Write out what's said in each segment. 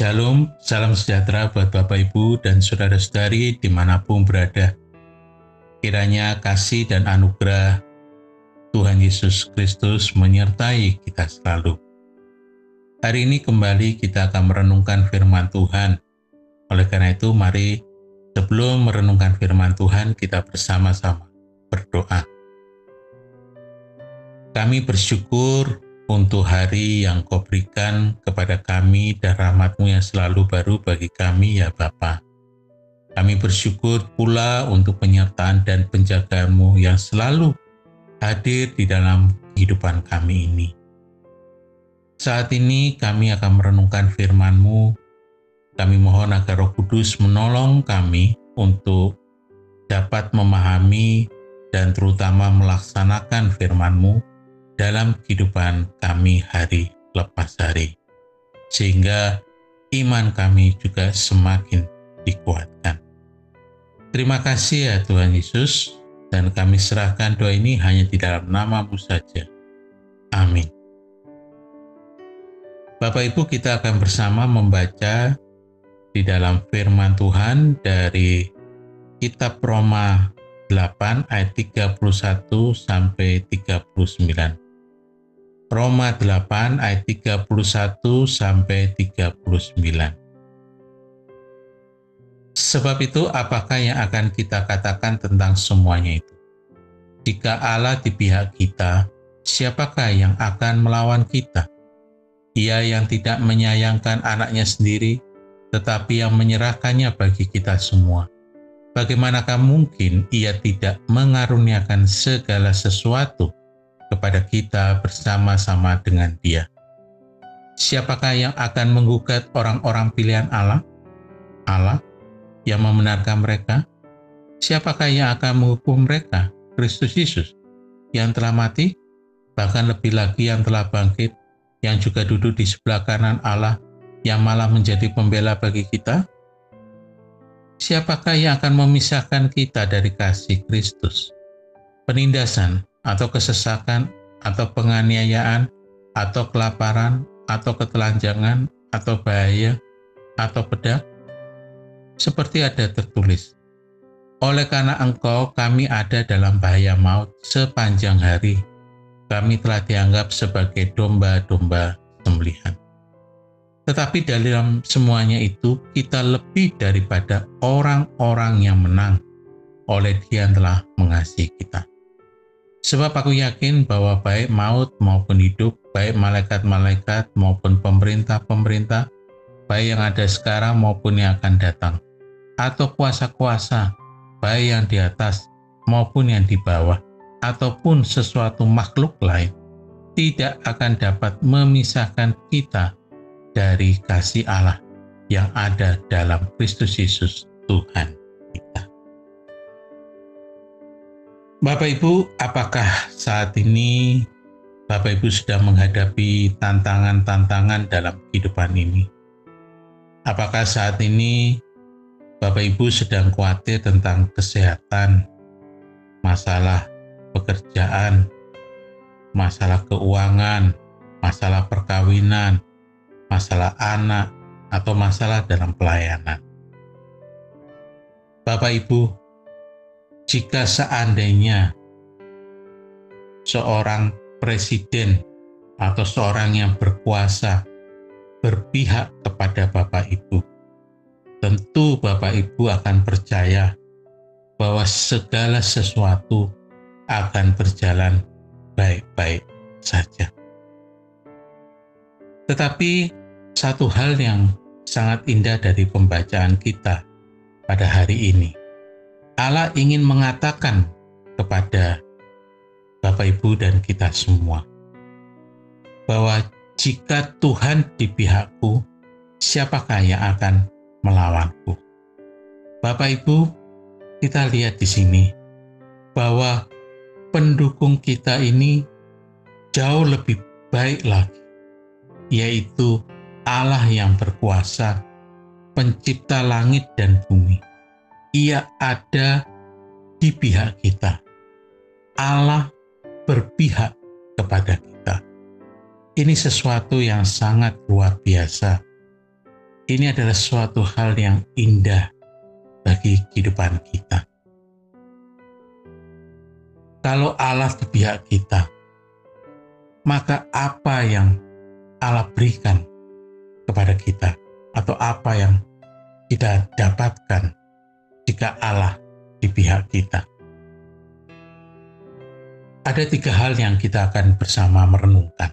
Shalom, salam sejahtera buat Bapak Ibu dan saudara-saudari di mana pun berada. Kiranya kasih dan anugerah Tuhan Yesus Kristus menyertai kita selalu. Hari ini kembali kita akan merenungkan firman Tuhan. Oleh karena itu, mari sebelum merenungkan firman Tuhan, kita bersama-sama berdoa. Kami bersyukur untuk hari yang kau berikan kepada kami dan rahmatmu yang selalu baru bagi kami ya Bapa. Kami bersyukur pula untuk penyertaan dan penjagaanmu yang selalu hadir di dalam kehidupan kami ini. Saat ini kami akan merenungkan firman-Mu. Kami mohon agar Roh Kudus menolong kami untuk dapat memahami dan terutama melaksanakan firman-Mu dalam kehidupan kami hari lepas hari, sehingga iman kami juga semakin dikuatkan. Terima kasih ya Tuhan Yesus, dan kami serahkan doa ini hanya di dalam namamu saja. Amin. Bapak Ibu kita akan bersama membaca di dalam firman Tuhan dari kitab Roma 8 ayat 31 sampai 39. Roma 8 ayat 31 sampai 39. Sebab itu apakah yang akan kita katakan tentang semuanya itu? Jika Allah di pihak kita, siapakah yang akan melawan kita? Ia yang tidak menyayangkan anaknya sendiri, tetapi yang menyerahkannya bagi kita semua. Bagaimanakah mungkin ia tidak mengaruniakan segala sesuatu kepada kita bersama-sama dengan Dia. Siapakah yang akan menggugat orang-orang pilihan Allah? Allah yang membenarkan mereka? Siapakah yang akan menghukum mereka? Kristus Yesus yang telah mati, bahkan lebih lagi yang telah bangkit, yang juga duduk di sebelah kanan Allah, yang malah menjadi pembela bagi kita? Siapakah yang akan memisahkan kita dari kasih Kristus? Penindasan, atau kesesakan, atau penganiayaan, atau kelaparan, atau ketelanjangan, atau bahaya, atau pedang? Seperti ada tertulis, oleh karena engkau kami ada dalam bahaya maut sepanjang hari, kami telah dianggap sebagai domba-domba sembelihan. Tetapi dalam semuanya itu kita lebih daripada orang-orang yang menang oleh dia yang telah mengasihi kita. Sebab aku yakin bahwa baik maut maupun hidup, baik malaikat-malaikat maupun pemerintah-pemerintah, baik yang ada sekarang maupun yang akan datang, atau kuasa-kuasa, baik yang di atas maupun yang di bawah, ataupun sesuatu makhluk lain, tidak akan dapat memisahkan kita dari kasih Allah yang ada dalam Kristus Yesus Tuhan kita. Bapak Ibu, apakah saat ini Bapak Ibu sudah menghadapi tantangan-tantangan dalam kehidupan ini? Apakah saat ini Bapak Ibu sedang khawatir tentang kesehatan, masalah pekerjaan, masalah keuangan, masalah perkawinan, masalah anak, atau masalah dalam pelayanan? Bapak Ibu, jika seandainya seorang presiden atau seorang yang berkuasa berpihak kepada Bapak Ibu, tentu Bapak Ibu akan percaya bahwa segala sesuatu akan berjalan baik-baik saja. Tetapi satu hal yang sangat indah dari pembacaan kita pada hari ini Allah ingin mengatakan kepada Bapak Ibu dan kita semua bahwa jika Tuhan di pihakku, siapakah yang akan melawanku? Bapak Ibu, kita lihat di sini bahwa pendukung kita ini jauh lebih baik lagi, yaitu Allah yang berkuasa, pencipta langit dan bumi ia ada di pihak kita. Allah berpihak kepada kita. Ini sesuatu yang sangat luar biasa. ini adalah suatu hal yang indah bagi kehidupan kita. Kalau Allah di pihak kita, maka apa yang Allah berikan kepada kita atau apa yang kita dapatkan jika Allah di pihak kita. Ada tiga hal yang kita akan bersama merenungkan.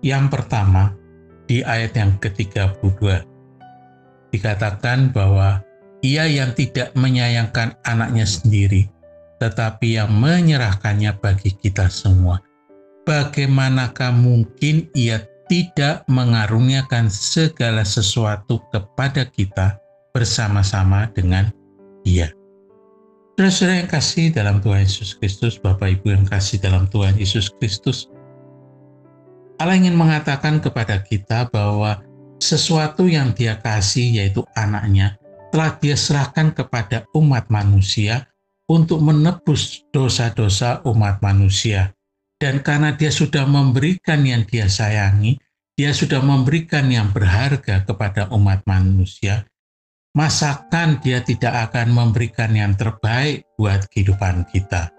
Yang pertama, di ayat yang ke-32, dikatakan bahwa ia yang tidak menyayangkan anaknya sendiri, tetapi yang menyerahkannya bagi kita semua bagaimanakah mungkin ia tidak mengaruniakan segala sesuatu kepada kita bersama-sama dengan dia. Saudara-saudara yang kasih dalam Tuhan Yesus Kristus, Bapak Ibu yang kasih dalam Tuhan Yesus Kristus, Allah ingin mengatakan kepada kita bahwa sesuatu yang dia kasih yaitu anaknya telah dia serahkan kepada umat manusia untuk menebus dosa-dosa umat manusia dan karena dia sudah memberikan yang dia sayangi, dia sudah memberikan yang berharga kepada umat manusia, masakan dia tidak akan memberikan yang terbaik buat kehidupan kita.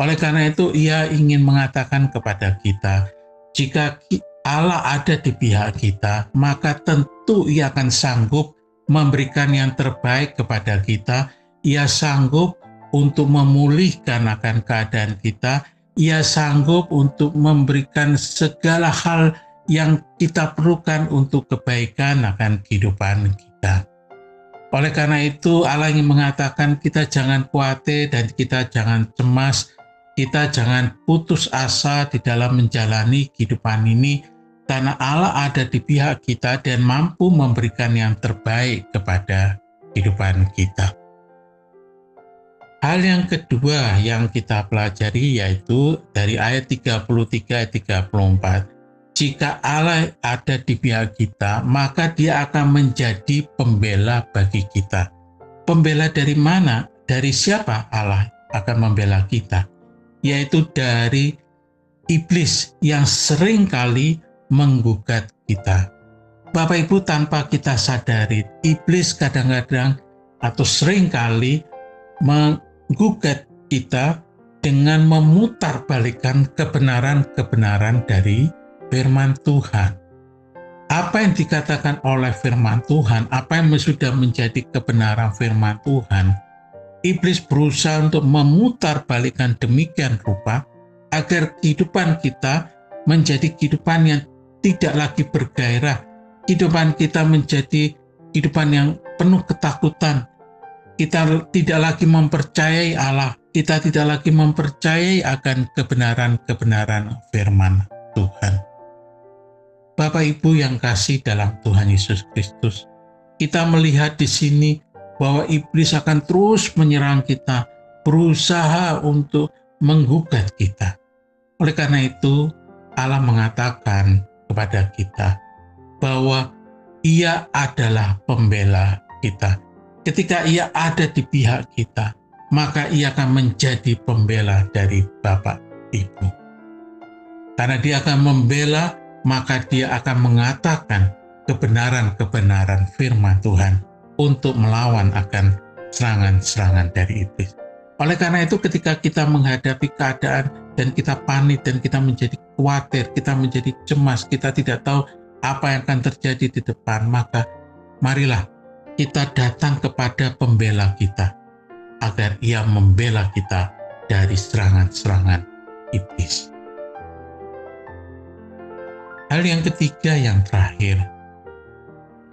Oleh karena itu, ia ingin mengatakan kepada kita, jika Allah ada di pihak kita, maka tentu ia akan sanggup memberikan yang terbaik kepada kita. Ia sanggup untuk memulihkan akan keadaan kita, ia sanggup untuk memberikan segala hal yang kita perlukan untuk kebaikan akan kehidupan kita. Oleh karena itu, Allah ingin mengatakan kita jangan khawatir dan kita jangan cemas, kita jangan putus asa di dalam menjalani kehidupan ini, karena Allah ada di pihak kita dan mampu memberikan yang terbaik kepada kehidupan kita. Hal yang kedua yang kita pelajari yaitu dari ayat 33 ayat 34. Jika Allah ada di pihak kita, maka dia akan menjadi pembela bagi kita. Pembela dari mana? Dari siapa Allah akan membela kita? Yaitu dari iblis yang sering kali menggugat kita. Bapak Ibu tanpa kita sadari, iblis kadang-kadang atau sering kali menggugat kita dengan memutarbalikkan kebenaran-kebenaran dari firman Tuhan. Apa yang dikatakan oleh firman Tuhan, apa yang sudah menjadi kebenaran firman Tuhan, iblis berusaha untuk memutarbalikkan demikian rupa agar kehidupan kita menjadi kehidupan yang tidak lagi bergairah, kehidupan kita menjadi kehidupan yang penuh ketakutan, kita tidak lagi mempercayai Allah, kita tidak lagi mempercayai akan kebenaran-kebenaran firman Tuhan. Bapak Ibu yang kasih dalam Tuhan Yesus Kristus, kita melihat di sini bahwa iblis akan terus menyerang kita, berusaha untuk menggugat kita. Oleh karena itu, Allah mengatakan kepada kita bahwa Ia adalah pembela kita ketika ia ada di pihak kita, maka ia akan menjadi pembela dari Bapak Ibu. Karena dia akan membela, maka dia akan mengatakan kebenaran-kebenaran firman Tuhan untuk melawan akan serangan-serangan dari iblis. Oleh karena itu ketika kita menghadapi keadaan dan kita panik dan kita menjadi khawatir, kita menjadi cemas, kita tidak tahu apa yang akan terjadi di depan, maka marilah kita datang kepada pembela kita agar ia membela kita dari serangan-serangan iblis. Hal yang ketiga yang terakhir,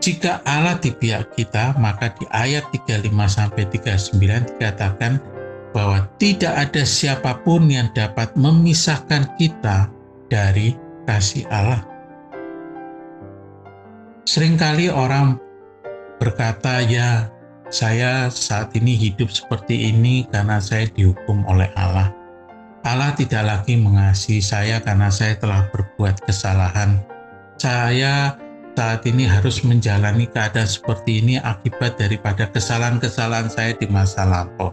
jika Allah di pihak kita, maka di ayat 35 sampai 39 dikatakan bahwa tidak ada siapa pun yang dapat memisahkan kita dari kasih Allah. Seringkali orang berkata, "Ya, saya saat ini hidup seperti ini karena saya dihukum oleh Allah. Allah tidak lagi mengasihi saya karena saya telah berbuat kesalahan. Saya saat ini harus menjalani keadaan seperti ini akibat daripada kesalahan-kesalahan saya di masa lampau."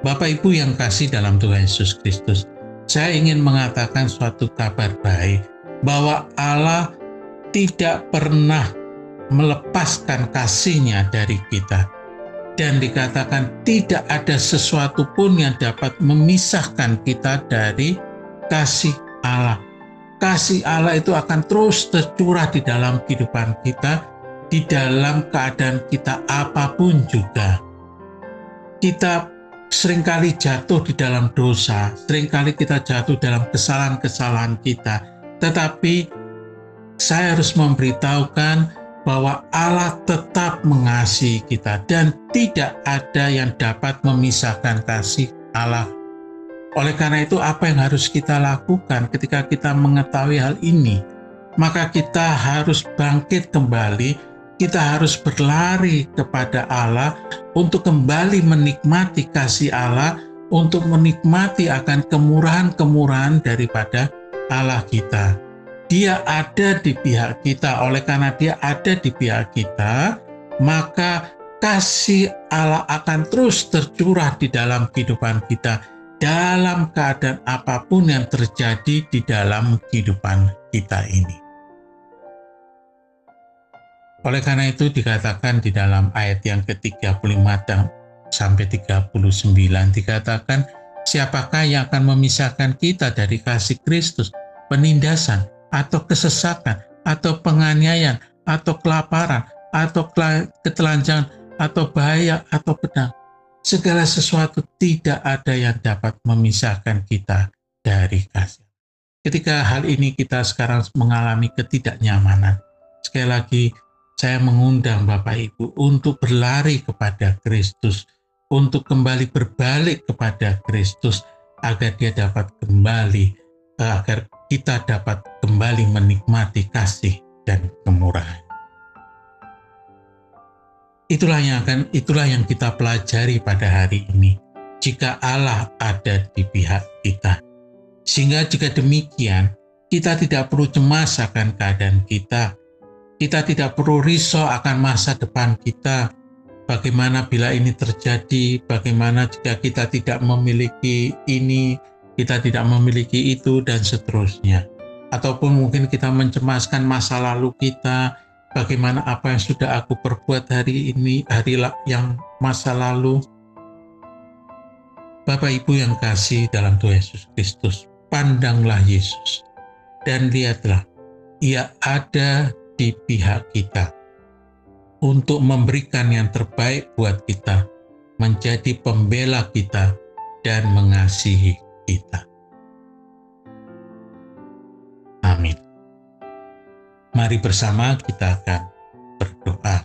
Bapak Ibu yang kasih dalam Tuhan Yesus Kristus, saya ingin mengatakan suatu kabar baik bahwa Allah tidak pernah melepaskan kasihnya dari kita. Dan dikatakan tidak ada sesuatu pun yang dapat memisahkan kita dari kasih Allah. Kasih Allah itu akan terus tercurah di dalam kehidupan kita, di dalam keadaan kita apa pun juga. Kita sering kali jatuh di dalam dosa, sering kali kita jatuh dalam kesalahan-kesalahan kita. Tetapi saya harus memberitahukan bahwa Allah tetap mengasihi kita dan tidak ada yang dapat memisahkan kasih Allah. Oleh karena itu apa yang harus kita lakukan ketika kita mengetahui hal ini? Maka kita harus bangkit kembali kita harus berlari kepada Allah untuk kembali menikmati kasih Allah, untuk menikmati akan kemurahan-kemurahan daripada Allah kita. Dia ada di pihak kita, oleh karena Dia ada di pihak kita, maka kasih Allah akan terus tercurah di dalam kehidupan kita, dalam keadaan apa pun yang terjadi di dalam kehidupan kita ini. Oleh karena itu dikatakan di dalam ayat yang ke-35 sampai 39 dikatakan siapakah yang akan memisahkan kita dari kasih Kristus, penindasan atau kesesakan atau penganiayaan atau kelaparan atau ketelanjangan atau bahaya atau pedang. Segala sesuatu tidak ada yang dapat memisahkan kita dari kasih. Ketika hal ini kita sekarang mengalami ketidaknyamanan, sekali lagi saya mengundang Bapak Ibu untuk berlari kepada Kristus, untuk kembali berbalik kepada Kristus, agar dia dapat kembali, agar kita dapat kembali menikmati kasih dan kemurahan. Itulah yang akan itulah yang kita pelajari pada hari ini. Jika Allah ada di pihak kita. Sehingga jika demikian, kita tidak perlu cemas akan keadaan kita, kita tidak perlu risau akan masa depan kita. Bagaimana bila ini terjadi? Bagaimana jika kita tidak memiliki ini, kita tidak memiliki itu, dan seterusnya. Ataupun mungkin kita mencemaskan masa lalu kita, bagaimana apa yang sudah aku perbuat hari ini, hari yang masa lalu. Bapak Ibu yang kasih dalam Tuhan Yesus Kristus, pandanglah Yesus dan lihatlah, ia ada di pihak kita untuk memberikan yang terbaik buat kita, menjadi pembela kita, dan mengasihi kita. Amin. Mari bersama kita akan berdoa.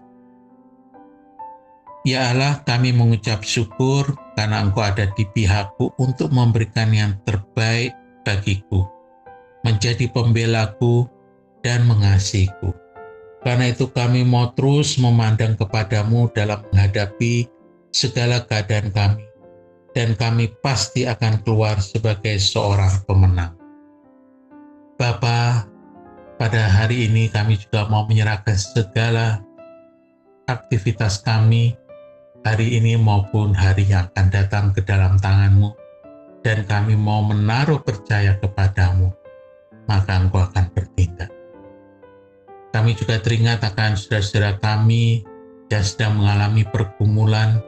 Ya Allah, kami mengucap syukur karena Engkau ada di pihakku untuk memberikan yang terbaik bagiku, menjadi pembelaku dan mengasihiku. Karena itu kami mau terus memandang kepadamu dalam menghadapi segala keadaan kami, dan kami pasti akan keluar sebagai seorang pemenang. Bapa, pada hari ini kami juga mau menyerahkan segala aktivitas kami hari ini maupun hari yang akan datang ke dalam tanganmu, dan kami mau menaruh percaya kepadamu, maka engkau akan bertindak. Kami juga teringat akan saudara-saudara kami yang sedang mengalami pergumulan.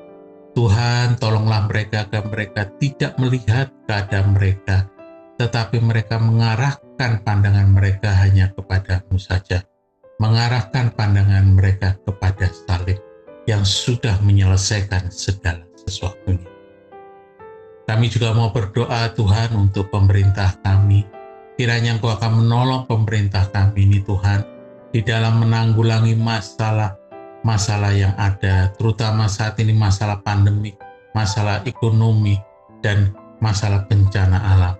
Tuhan, tolonglah mereka agar mereka tidak melihat keadaan mereka, tetapi mereka mengarahkan pandangan mereka hanya kepadamu saja. Mengarahkan pandangan mereka kepada salib yang sudah menyelesaikan segala sesuatunya. Kami juga mau berdoa Tuhan untuk pemerintah kami. Kiranya Engkau akan menolong pemerintah kami ini Tuhan, di dalam menanggulangi masalah-masalah yang ada, terutama saat ini masalah pandemi, masalah ekonomi, dan masalah bencana alam.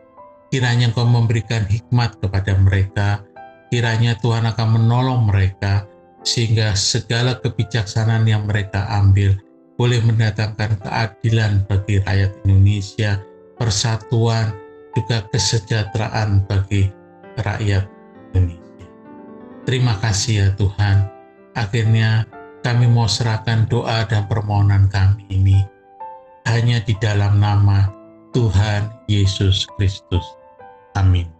Kiranya Engkau memberikan hikmat kepada mereka, kiranya Tuhan akan menolong mereka, sehingga segala kebijaksanaan yang mereka ambil boleh mendatangkan keadilan bagi rakyat Indonesia, persatuan, juga kesejahteraan bagi rakyat Indonesia. Terima kasih ya Tuhan. Akhirnya kami mau serahkan doa dan permohonan kami ini hanya di dalam nama Tuhan Yesus Kristus. Amin.